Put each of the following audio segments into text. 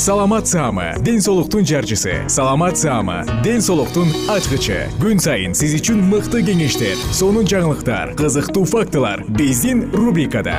саламат саама ден соолуктун жарчысы. Саламат саама ден соолуктун ачкычы. Күн сайын сиз үчүн мыкты кеңештер сонун жаңылыктар кызыктуу фактылар биздин рубрикада.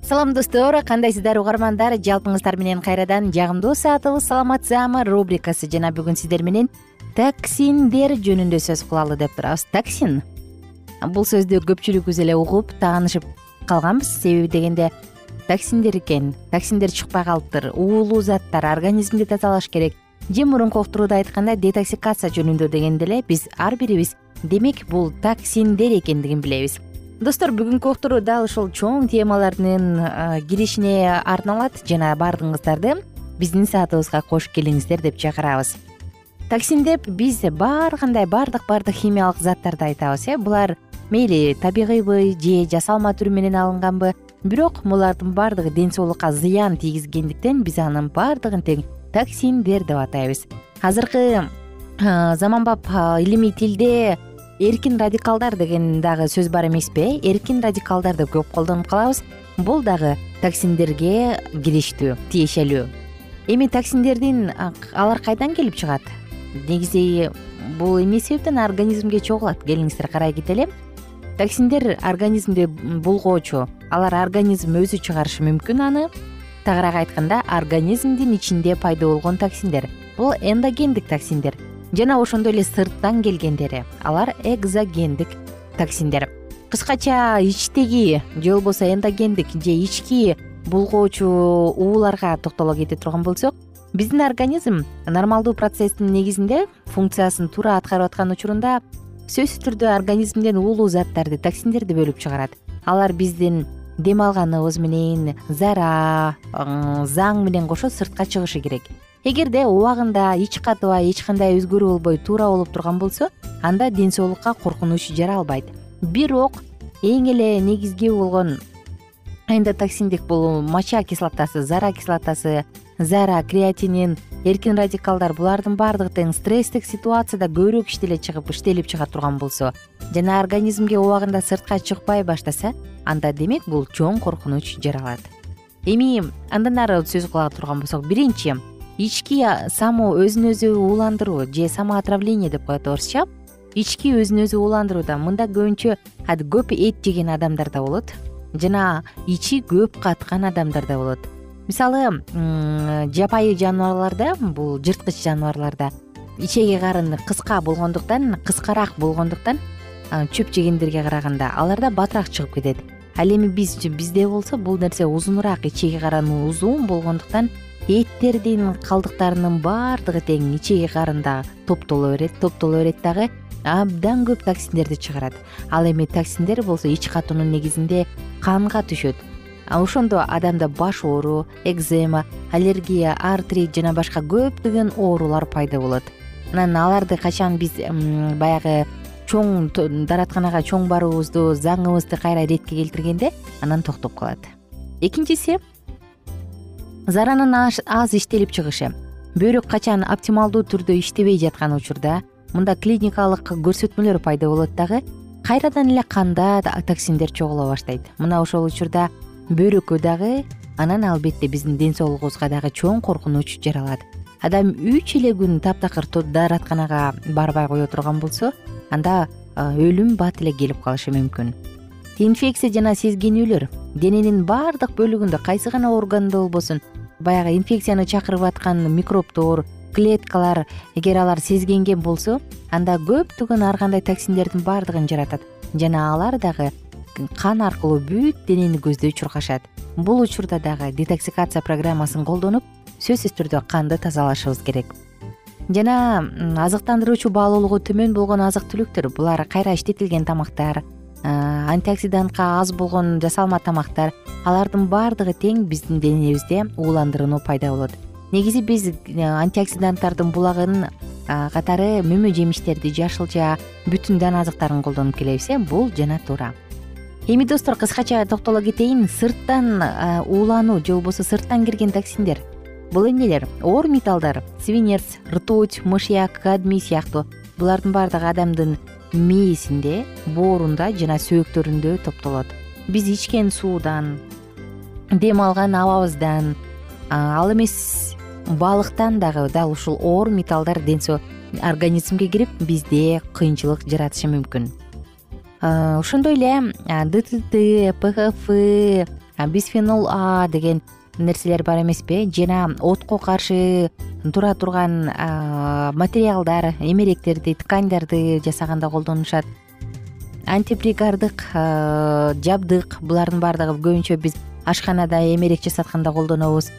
Салам достор. Кандайсыздар угармандар? Жалпыңыздар менен кайрадан жагымдуу саатыбыз саламат саама рубрикасы. Жана бүгүн сиздер менен таксиндер жөнүндө сөз кылалы деп турабыз. Таксин. Бул сөздү көпчүлүгүбүз эле угуп таанышып калганбыз. Себеби дегенде таксиндер экен. Таксиндер чыкпай калыптыр. Уулуу заттар организмди тазалаш керек. Же мурунку уктурууда айткандай детоксикация жөнүндө дегенде эле биз ар бирибиз демек бул таксиндер экендигин билебиз. Достор бүгүнкү уктуруу дал ушул чоң темалардын киришине арналат. Жана баардыгыңыздарды биздин саатыбызга кош келиңиздер деп чакырабыз таксин деп биз баары кандай баардык баардык химиялык заттарды айтабыз э булар мейли табигыйбы же жасалма түрү менен алынганбы. Бирок булардын баардыгы ден соолукка зыян тийгизгендиктен биз анын баардыгын тең таксиндер деп атайбыз. Азыркы заманбап илимий тилде эркин радикалдар деген дагы сөз бар эмеспи э? Эркин радикалдар деп көп колдонуп калабыз. Бул дагы таксиндерге кириштүү тиешелүү. Эми таксиндердин алар кайдан келип чыгат негизи бул эмне себептен организмге чогулат. Келиңиздер карай кетели токсиндер организмди булгоочу. Алар организм өзү чыгарышы мүмкүн аны. Тагыраак айтканда организмдин ичинде пайда болгон токсиндер бул эндогендик токсиндер жана ошондой эле сырттан келгендери. Алар экзогендик токсиндер кыскача ичтеги же болбосо эндогендик же ички булгоочу ууларга токтоло кете турган болсок биздин организм нормалдуу процесстин негизинде функциясын туура аткарып аткан учурунда сөзсүз түрдө организмден уулуу заттарды токсиндерди бөлүп чыгарат. Алар биздин дем алганыбыз менен зара заң менен кошо сыртка чыгышы керек. Эгерде убагында ич катыбай эч кандай өзгөрүү болбой туура болуп турган болсо анда ден соолукка коркунуч жаралбайт бирок эң эле негизги болгон эндотоксиндик бул моча кислотасы зара кислотасы зара креатинин эркин радикалдар булардын баардыгы тең стресстик ситуацияда көбүрөөк иштеле чыгып иштелип чыга турган болсо. Жана организмге убагында сыртка чыкпай баштаса анда демек бул чоң коркунуч жаралат. Эми андан ары сөз кыла турган болсок. Биринчи ички самуу өзүн өзү ууландыруу же самоотравление деп коет орусча. Ички өзүн өзү ууландырууда мында көбүнчө көп эт жеген адамдарда болот. Жана ичи көп каткан адамдарда болот мисалы жапайы жаныбарларда бул жырткыч жаныбарларда ичеги карын кыска болгондуктан кыскараак болгондуктан чөп жегендерге караганда аларда батыраак чыгып кетет. Ал эми биз бизде болсо бул нерсе узунураак ичеги караны узун болгондуктан эттердин калдыктарынын баардыгы тең ичеги карында топтоло берет топтоло берет дагы абдан көп токсиндерди чыгарат. Ал эми токсиндер болсо ич катуунун негизинде канга түшөт ошондо адамда баш оору экзема аллергия артрит жана башка көптөгөн оорулар пайда болот. Анан аларды качан биз баягы чоң даратканага чоң баруубузду заңыбызды кайра иретке келтиргенде анан токтоп калат. Экинчиси заранын аз иштелип чыгышы. Бөйрөк качан оптималдуу түрдө иштебей жаткан учурда мында клиникалык көрсөтмөлөр пайда болот дагы кайрадан эле канда токсиндер чогула баштайт. Мына ошол учурда бөйрөккө дагы анан албетте биздин ден соолугубузга дагы чоң коркунуч жаралат. Адам үч эле күн таптакыр дааратканага барбай кое турган болсо анда өлүм бат эле келип калышы мүмкүн. Инфекция жана сезгенүүлөр дененин баардык бөлүгүндө кайсы гана органда болбосун баягы инфекцияны чакырып аткан микробдор клеткалар эгер алар сезгенген болсо анда көптөгөн ар кандай токсиндердин баардыгын жаратат. Жана алар дагы кан аркылуу бүт денени көздөй чуркашат бул учурда дагы детоксикация программасын колдонуп сөзсүз түрдө канды тазалашыбыз керек. Жана азыктандыруучу баалуулугу төмөн болгон азык түлүктөр булар кайра иштетилген тамактар антиоксидантка аз болгон жасалма тамактар алардын баардыгы тең биздин денебизде ууландырууну пайда болот. Негизи биз антиоксиданттардын булагын катары мөмө жемиштерди жашылча бүтүн дан азыктарын колдонуп келебиз э бул жана туура эми достор кыскача токтоло кетейин. Сырттан уулануу же болбосо сырттан кирген токсиндер бул эмнелер? Оор металлдар свинец ртуть мышьяк кадмий сыяктуу. Булардын баардыгы адамдын мээсинде боорунда жана сөөктөрүндө топтолот. Биз ичкен суудан дем алган абабыздан ал эмес балыктан дагы дал ушул оор металлдар организмге кирип бизде кыйынчылык жаратышы мүмкүн ошондой эле дтт пхф бисфенол а деген нерселер бар эмеспи? Жана отко каршы тура турган материалдар эмеректерди тканьдарды жасаганда колдонушат. Антипригардык жабдык булардын баардыгы көбүнчө биз ашканада эмерек жасатканда колдонобуз.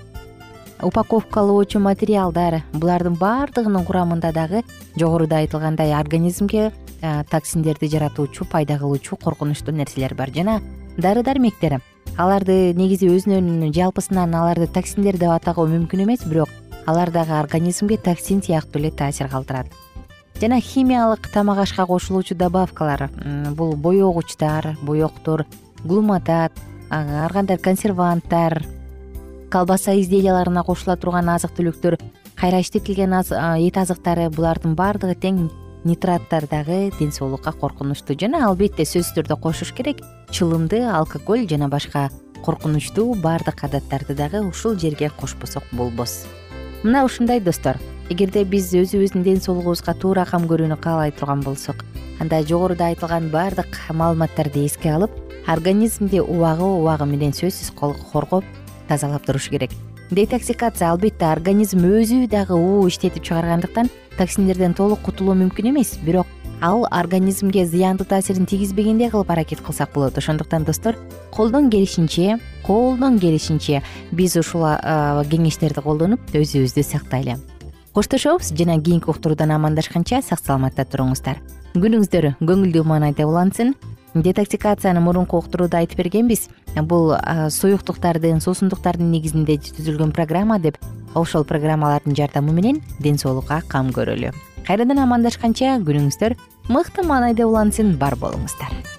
Упаковкалоочу материалдар булардын баардыгынын курамында дагы жогоруда айтылгандай организмге токсиндерди жаратуучу пайда кылуучу коркунучтуу нерселер бар. Жана дары дармектер аларды негизи өзүнөн жалпысынан аларды токсиндер деп атауу мүмкүн эмес бирок алар дагы организмге токсин сыяктуу эле таасир калтырат. Жана химиялык тамак ашка кошулуучу добавкалар бул боегучтар боектор глуматат ар кандай консерванттар колбаса изделияларына кошула турган азык түлүктөр кайра иштетилген эт азыктары булардын баардыгы тең нитраттар дагы ден соолукка коркунучтуу жана албетте сөзсүз түрдө кошуш керек чылымды алкоголь жана башка коркунучтуу баардык адаттарды дагы ушул жерге кошпосок болбос. Мына ушундай достор. Эгерде биз өзүбүздүн ден соолугубузга туура кам көрүүнү каалай турган болсок анда жогоруда айтылган баардык маалыматтарды эске алып организмди убагы убагы менен сөзсүз коргоп тазалап туруш керек детоксикация албетте организм өзү дагы уу иштетип чыгаргандыктан токсиндерден толук кутулуу мүмкүн эмес. Бирок ал организмге зыяндуу таасирин тийгизбегендей кылып аракет кылсак болот. Ошондуктан достор колдон келишинче колдон келишинче биз ушул кеңештерди колдонуп өзүбүздү сактайлы. Коштошобуз жана кийинки уктуруудан амандашканча сак саламатта туруңуздар. Күнүңүздөр көңүлдүү маанайда улансын детоксикацияны мурунку уктурууда айтып бергенбиз. Бул суюктуктардын суусундуктардын негизинде түзүлгөн программа деп ошол программалардын жардамы менен ден соолукка кам көрөлү. Кайрадан амандашканча күнүңүздөр мыкты маанайда улансын бар болуңуздар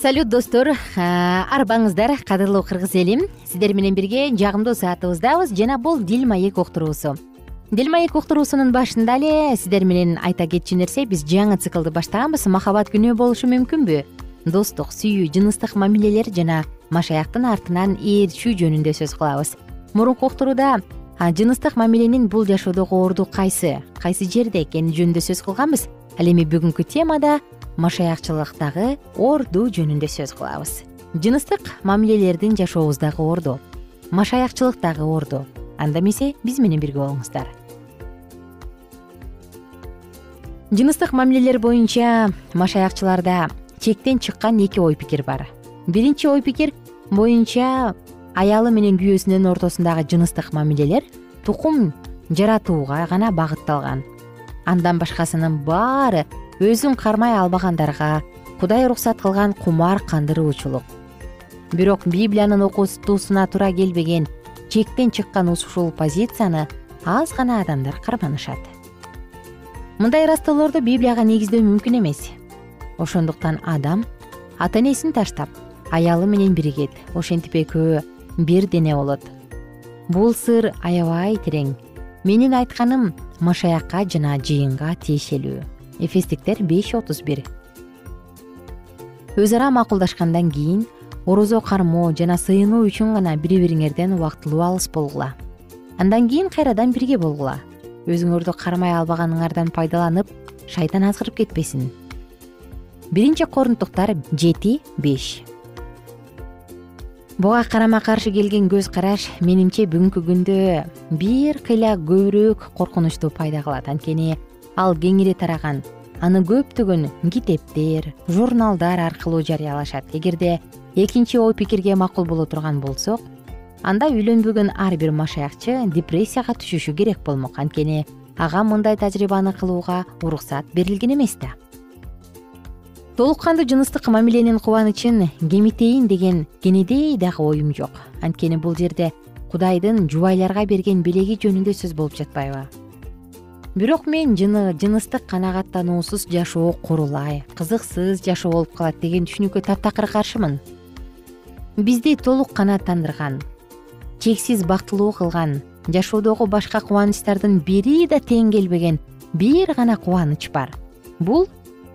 салют достор. Арбаңыздар кадырлуу кыргыз элим. Сиздер менен бирге жагымдуу саатыбыздабыз. Жана бул дил маек уктуруусу. Дил маек уктуруусунун башында эле сиздер менен айта кетчү нерсе биз жаңы циклды баштаганбыз. Махабат күнөө болушу мүмкүнбү? Достук сүйүү жыныстык мамилелер жана машаяктын артынан ээрчүү жөнүндө сөз кылабыз. Мурунку уктурууда жыныстык мамиленин бул жашоодогу орду кайсы кайсы жерде экени жөнүндө сөз кылганбыз. Ал эми бүгүнкү темада машаякчылыктагы орду жөнүндө сөз кылабыз. Жыныстык мамилелердин жашообуздагы орду машаякчылыктагы орду. Анда эмесе биз менен бирге болуңуздар. Жыныстык мамилелер боюнча машаякчыларда чектен чыккан эки ой пикир бар. Биринчи ой пикир боюнча аялы менен күйөөсүнүн ортосундагы жыныстык мамилелер тукум жаратууга гана багытталган. Андан башкасынын баары өзүн кармай албагандарга кудай уруксат кылган кумар кандыруучулук. Бирок библиянын окутуусуна туура келбеген чектен чыккан ушул позицияны аз гана адамдар карманышат. Мындай ырастоолорду библияга негиздөө мүмкүн эмес. Ошондуктан адам ата энесин таштап аялы менен биригет ошентип экөө бир дене болот. Бул сыр аябай терең. Менин айтканым машаякка жана жыйынга тиешелүү эфестиктер беш отуз бир. Өз ара макулдашкандан кийин орозо кармоо жана сыйынуу үчүн гана бири бириңерден убактылуу алыс болгула. Андан кийин кайрадан бирге болгула. Өзүңөрдү кармай албаганыңардан пайдаланып шайтан азгырып кетпесин. Биринчи корунтуктар жети беш. Буга карама каршы келген көз караш менимче бүгүнкү күндө бир кыйла көбүрөөк коркунучту пайда кылат. Анткени ал кеңири тараган. Аны көптөгөн китептер журналдар аркылуу жарыялашат. Эгерде экинчи ой пикирге макул боло турган болсок анда үйлөнбөгөн ар бир машаякчы депрессияга түшүшү керек болмок. Анткени ага мындай тажрыйбаны кылууга уруксат берилген эмес да. Толук кандуу жыныстык мамиленин кубанычын кемитейин деген кенедей дагы оюм жок. Анткени бул жерде кудайдын жубайларга берген белеги жөнүндө сөз болуп жатпайбы бирок мен жыныстык канагаттануусуз жашоо курулай кызыксыз жашоо болуп калат деген түшүнүккө таптакыр каршымын бизди толук канааттандырган чексиз бактылуу кылган жашоодогу башка кубанычтардын бири да тең келбеген бир гана кубаныч бар. Бул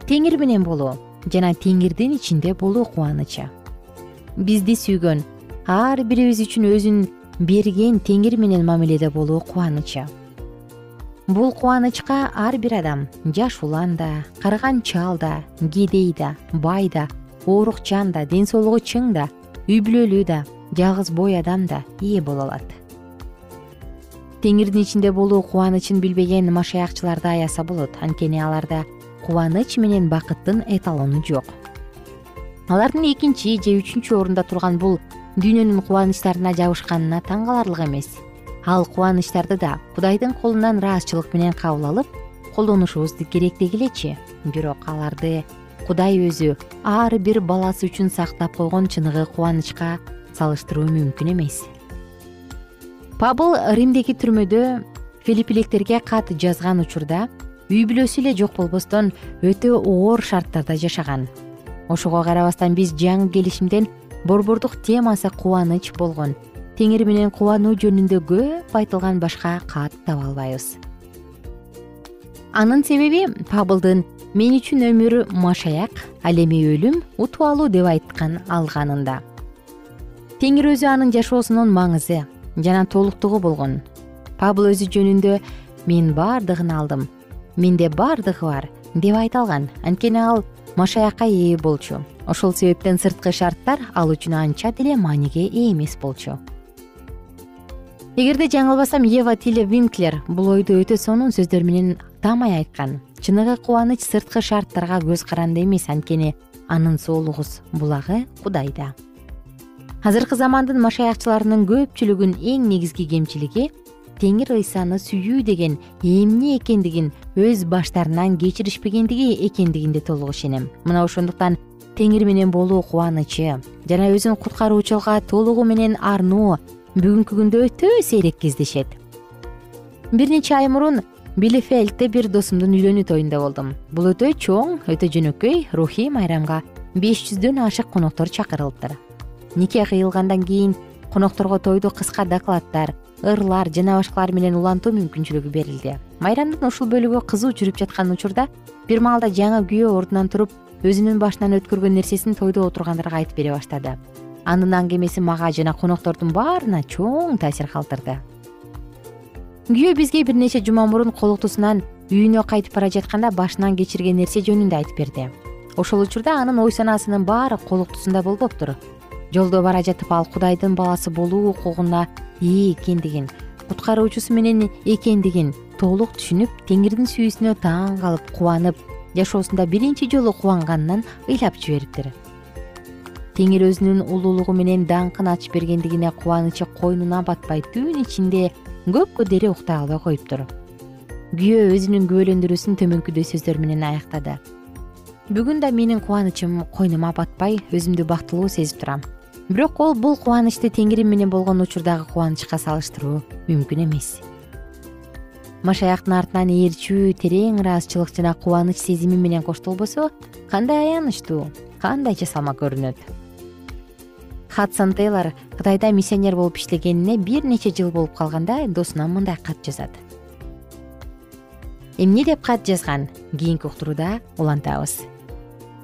теңир менен болуу жана теңирдин ичинде болуу кубанычы. Бизди сүйгөн ар бирибиз үчүн өзүн берген теңир менен мамиледе болуу кубанычы бул кубанычка ар бир адам жаш улан да карыган чал да кедей да бай да оорукчан да ден соолугу чың да үй бүлөлүү да жалгыз бой адам да ээ боло алат. Теңирдин ичинде болуу кубанычын билбеген машаякчыларды аяса болот. Анткени аларда кубаныч менен бакыттын эталону жок. Алардын экинчи же үчүнчү орунда турган бул дүйнөнүн кубанычтарына жабышканына таң каларлык эмес ал кубанычтарды да кудайдын колунан ыраазычылык менен кабыл алып колдонушубуз керек дегилечи. Бирок аларды кудай өзү ар бир баласы үчүн сактап койгон чыныгы кубанычка салыштыруу мүмкүн эмес. Пабыл римдеги түрмөдө филиппилектерге кат жазган учурда үй бүлөсү эле жок болбостон өтө оор шарттарда жашаган. Ошого карабастан биз жаңы келишимден борбордук темасы кубаныч болгон теңир менен кубануу жөнүндө көп айтылган башка кат таба албайбыз. Анын себеби пабылдын мен үчүн өмүр машаяк ал эми өлүм утуп деп айткан алганында. Теңир өзү анын жашоосунун маңызы жана толуктугу болгон. Пабыл өзү жөнүндө мен бардыгын алдым менде бардыгы бар деп айта алган анткени ал машаякка ээ болчу. Ошол себептен сырткы шарттар ал үчүн анча деле мааниге ээ эмес болчу эгерде жаңылбасам ева тиле винклер бул ойду өтө сонун сөздөр менен таамай айткан. Чыныгы кубаныч сырткы шарттарга көз каранды эмес анткени анын соолугубуз булагы кудайда. Азыркы замандын машаякчыларынын көпчүлүгүнүн эң негизги кемчилиги теңир ыйсаны сүйүү деген эмне экендигин өз баштарынан кечиришпегендиги экендигинде толук ишенем. Мына ошондуктан теңир менен болуу кубанычы жана өзүн куткаруучуга толугу менен арноо бүгүнкү күндө өтө сейрек кездешет. Бир нече ай мурун билефельдте бир досумдун үйлөнүү тоюнда болдум. Бул өтө чоң өтө жөнөкөй рухий майрамга беш жүздөн ашык коноктор чакырылыптыр. Нике кыйылгандан кийин конокторго тойду кыска докладдар ырлар жана башкалар менен улантуу мүмкүнчүлүгү берилди. Майрамдын ушул бөлүгү кызуу жүрүп жаткан учурда бир маалда жаңы күйөө ордунан туруп өзүнүн башынан өткөргөн нерсесин тойдо отургандарга айтып бере баштады анын аңгемеси мага жана коноктордун баарына чоң таасир калтырды. Күйөө бизге бир нече жума мурун колуктусунан үйүнө кайтып бара жатканда башынан кечирген нерсе жөнүндө айтып берди. Ошол учурда анын ой санаасынын баары колуктусунда болбоптур жолдо бара жатып ал кудайдын баласы болуу укугуна ээ экендигин куткаруучусу менен экендигин толук түшүнүп теңирдин сүйүүсүнө таң калып кубанып жашоосунда биринчи жолу кубанганынан ыйлап жибериптир теңир өзүнүн улуулугу менен даңкын ачып бергендигине кубанычы койнуна батпай түн ичинде көпкө дере уктай албай коюптур күйөө өзүнүн күбөлөндүрүүсүн төмөнкүдөй сөздөр менен аяктады. Бүгүн да менин кубанычым койнума батпай өзүмдү бактылуу сезип турам. Бирок ол бул кубанычты теңирим менен болгон учурдагы кубанычка салыштыруу мүмкүн эмес. Машаяктын артынан ээрчүү терең ыраазычылык жана кубаныч сезими менен коштолбосо кандай аянычтуу кандайча салмак көрүнөт хадсон тейлор кытайда миссионер болуп иштегенине бир нече жыл болуп калганда досуна мындай кат жазат. Эмне деп кат жазган кийинки уктурууда улантабыз.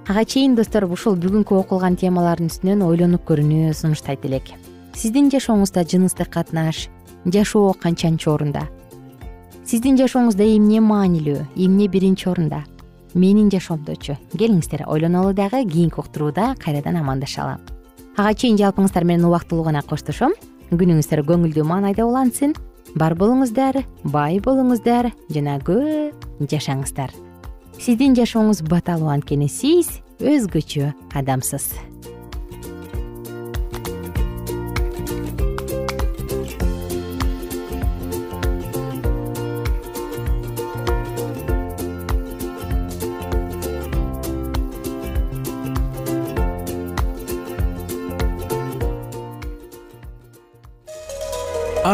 Ага чейин достор ушул бүгүнкү окулган темалардын үстүнөн ойлонуп көрүүнү сунуштайт элек сиздин жашооңузда жыныстык катнаш жашоо канчанчы орунда. Сиздин жашооңузда эмне маанилүү эмне биринчи орунда. Менин жашоомдочу. Келиңиздер ойлонолу дагы кийинки уктурууда кайрадан амандашалы ага чейин жалпыңыздар менен убактылуу гана коштошом. Күнүңүздөр көңүлдүү маанайда улансын. Бар болуңуздар бай болуңуздар жана көп жашаңыздар. Сиздин жашооңуз баталуу анткени сиз өзгөчө адамсыз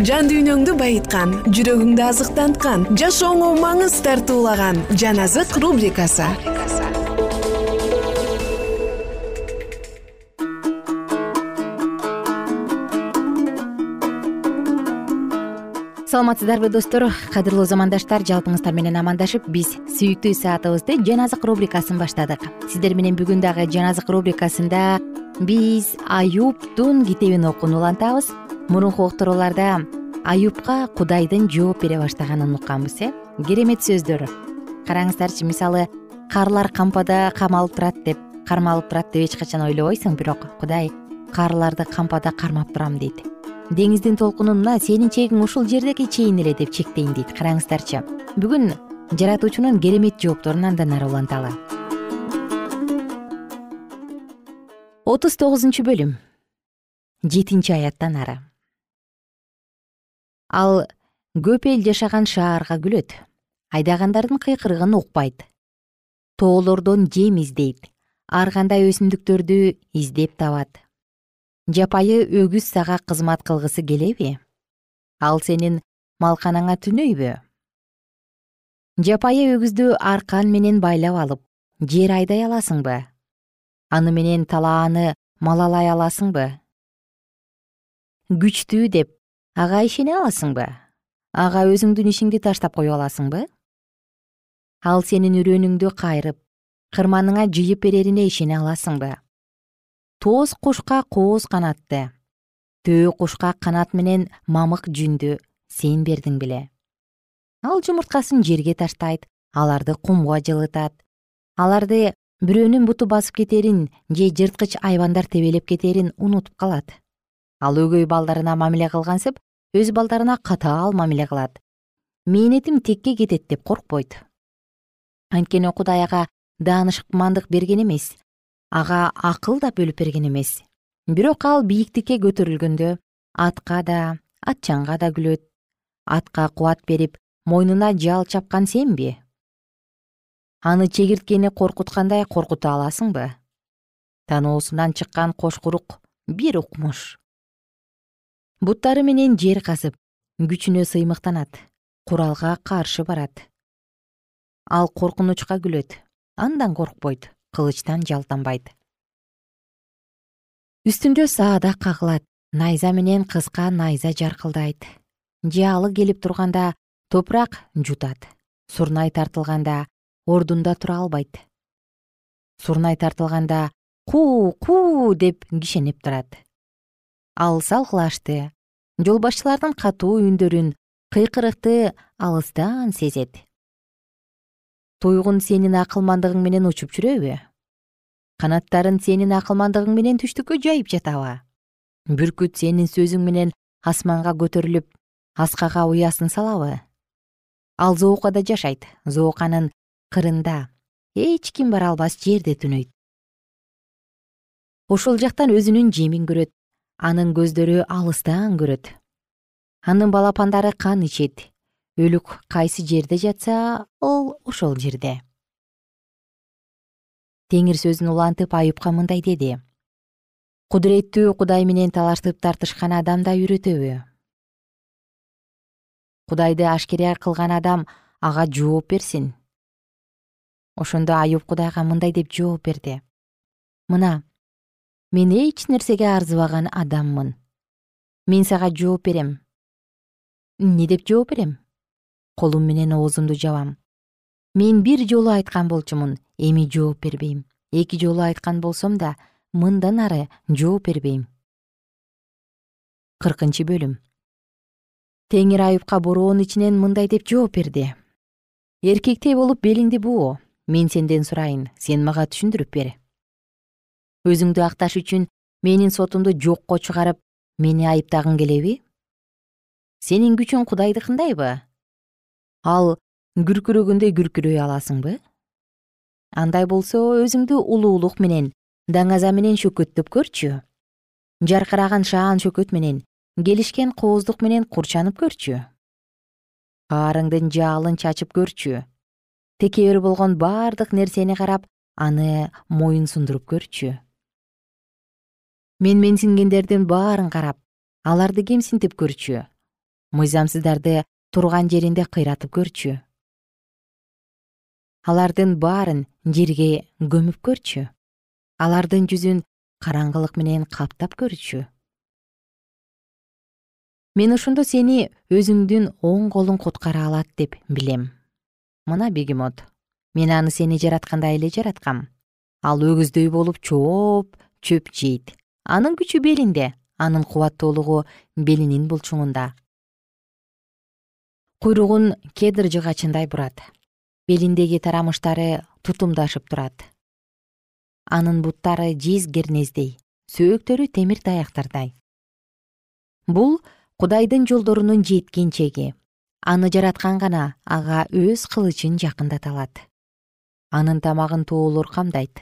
жан дүйнөңдү байыткан жүрөгүңдү азыктанткан жашооңо маңыз тартуулаган жан азык рубрикасы. Саламатсыздарбы достор? Кадырлуу замандаштар жалпыңыздар менен амандашып биз сүйүктүү саатыбызды жан азык рубрикасын баштадык. Сиздер менен бүгүн дагы жан азык рубрикасында биз аюптун китебин окууну улантабыз. Мурунку уктурууларда аюпка кудайдын жооп бере баштаганын укканбыз э? Керемет сөздөр. Караңыздарчы мисалы карлар кампада камалып турат деп кармалып турат деп эч качан ойлобойсуң бирок кудай карларды кампада кармап турам дейт. Деңиздин толкунун мына сенин чегиң ушул жердеге чейин эле деп чектейин дейт. Караңыздарчы бүгүн жаратуучунун керемет жоопторун андан ары уланталы отуз тогузунчу бөлүм. Жетинчи аяттан ары. Ал көп эл жашаган шаарга күлөт. Айдагандардын кыйкырыгын укпайт. Тоолордон жем издейт. Ар кандай өсүмдүктөрдү издеп табат. Жапайы өгүз сага кызмат кылгысы келеби? Ал сенин малканаңа түнөйбү? Жапайы өгүздү аркан менен байлап алып жер айдай аласыңбы аны менен талааны малалай аласыңбы? Күчтүү деп ага ишене аласыңбы? Ага өзүңдүн ишиңди таштап кое аласыңбы? Ал сенин үрөөнүңдү кайрып кырманыңа жыйып берерине ишене аласыңбы? Тоз кушка кооз канатты. Төө кушка канат менен мамык жүндү сен бердиң беле. Ал жумурткасын жерге таштайт аларды кумга жылытат. Аларды бирөөнүн буту басып кетерин же жырткыч айбандар тебелеп кетерин унутуп калат. Ал өгөй балдарына мамиле кылгансып өз балдарына катаал мамиле кылат. Мээнетим текке кетет деп коркпойт. Анткени кудай ага даанышмандык берген эмес ага акыл да бөлүп берген эмес. Бирок ал бийиктикке көтөрүлгөндө атка да атчанга да күлөт. Атка кубат берип мойнуна жал чапкан сенби аны чегирткени коркуткандай коркута аласыңбы? Таноосунан чыккан кошкурук бир укмуш. Буттары менен жер казып күчүнө сыймыктанат куралга каршы барат. Ал коркунучка күлөт андан коркпойт кылычтан жалтанбайт. Үстүндө саадак кагылат найза менен кыска найза жаркылдайт. Жаалы келип турганда топурак жутат сурнай тартылганда ордунда тура албайт. Сурнай тартылганда куу куу деп кишенеп турат. Ал салгылашты жолбашчылардын катуу үндөрүн кыйкырыкты алыстан сезет. Туйгун сенин акылмандыгың менен учуп жүрөбү? Канаттарын сенин акылмандыгың менен түштүккө жайып жатабы? Бүркүт сенин сөзүң менен асманга көтөрүлүп аскага уясын салабы? Ал зоокада жашайт. Зооканын кырында. Эч ким бара албас жерде түнөйт. Ошол жактан өзүнүн жемин көрөт анын көздөрү алыстан көрөт. Анын балапандары кан ичет. Өлүк кайсы жерде жатса ал ошол жерде. Теңир сөзүн улантып аюпка мындай деди. Кудуреттүү кудай менен талашып тартышкан адам да үйрөтөбү. Кудайды ашкере кылган адам ага жооп берсин ошондо аюп кудайга мындай деп жооп берди. Мына мен эч нерсеге арзыбаган адаммын. Мен сага жооп берем эмне деп жооп берем? Колум менен оозумду жабам. Мен бир жолу айткан болчумун эми жооп бербейм. Эки жолу айткан болсом да мындан ары жооп бербейм кыркынчы бөлүм. Теңир аюпка бороонун ичинен мындай деп жооп берди. Эркектей болуп белиңди буу мен сенден сурайын сен мага түшүндүрүп бер өзүңдү акташ үчүн менин сотумду жокко чыгарып мени айыптагың келеби? Сенин күчүң кудайдыкындайбы ал күркүрөгөндөй күркүрөй аласыңбы? Андай болсо өзүңдү улуулук менен даңаза менен шөкөттөп көрчү. Жаркыраган шаан шөкөт менен келишкен кооздук менен курчанып көрчү. Баарыңдын жаалын чачып көрчү текебер болгон бардык нерсени карап аны моюн сундуруп көрчү. Мен менсингендердин баарын карап аларды кемсинтип көрчү. Мыйзамсыздарды турган жеринде кыйратып көрчү. Алардын баарын жерге көмүп көрчү. Алардын жүзүн караңгылык менен каптап көрчү. Мен ошондо сени өзүңдүн оң колуң куткара алат деп билем мына бегемот мен аны сени жараткандай эле жараткам. Ал өгүздөй болуп чооп чөп жейт. Анын күчү белинде анын кубаттуулугу белинин булчуңунда куйругун кедр жыгачындай бурат. Белиндеги тарамыштары тутумдашып турат. Анын буттары жез кернездей сөөктөрү темир таяктардай. Бул кудайдын жолдорунун жеткенчеги аны жараткан гана ага өз кылычын жакындата алат анын тамагын тоолор камдайт.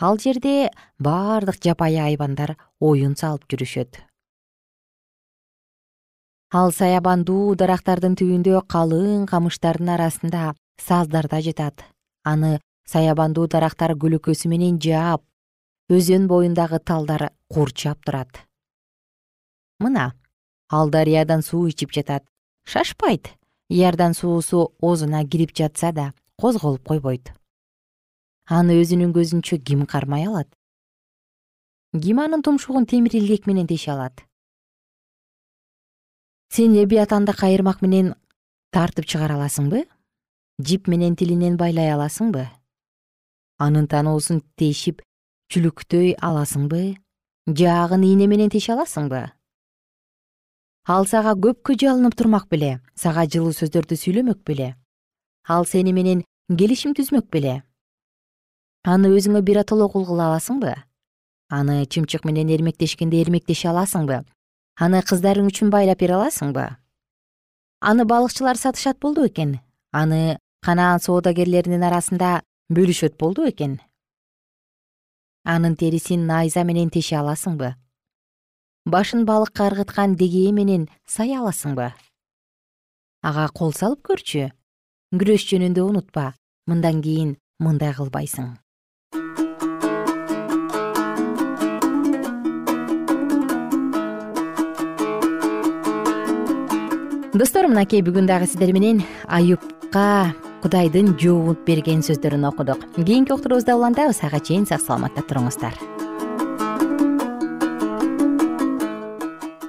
Ал жерде бардык жапайы айбандар оюн салып жүрүшөт. Ал саябандуу дарактардын түбүндө калың камыштардын арасында саздарда жатат. Аны саябандуу дарактар көлөкөсү менен жаап өзөн боюндагы талдар курчап турат. Мына ал дарыядан суу ичип жатат шашпайт. Иордан суусу оозуна кирип жатса да козголуп койбойт. Аны өзүнүн көзүнчө ким кармай алат? Ким анын тумшугун темир илгек менен теше алат. Сен лебиатанды кайырмак менен тартып чыгара аласыңбы? Жип менен тилинен байлай аласыңбы? Анын таноосун тешип чүлүктөй аласыңбы? Жаагын ийне менен теше аласыңбы ал сага көпкө жалынып турмак беле сага жылуу сөздөрдү сүйлөмөк беле. Ал сени менен келишим түзмөк беле. Аны өзүңө биротоло кул кыла аласыңбы? Аны чымчык менен эрмектешкенде эрмектеше аласыңбы? Аны кыздарың үчүн байлап бере аласыңбы? Аны балыкчылар сатышат болду бекен аны канаан соодагерлеринин арасында бөлүшөт болду бекен анын терисин найза менен теше аласыңбы башын балыкка ыргыткан дегее менен сая аласыңбы? Ага кол салып көрчү. Күрөш жөнүндө унутпа. Мындан кийин мындай кылбайсың. Достор мынакей бүгүн дагы сиздер менен аюпка кудайдын жооп берген сөздөрүн окудук. Кийинки уктуруубузда улантабыз. Ага чейин сак саламатта туруңуздар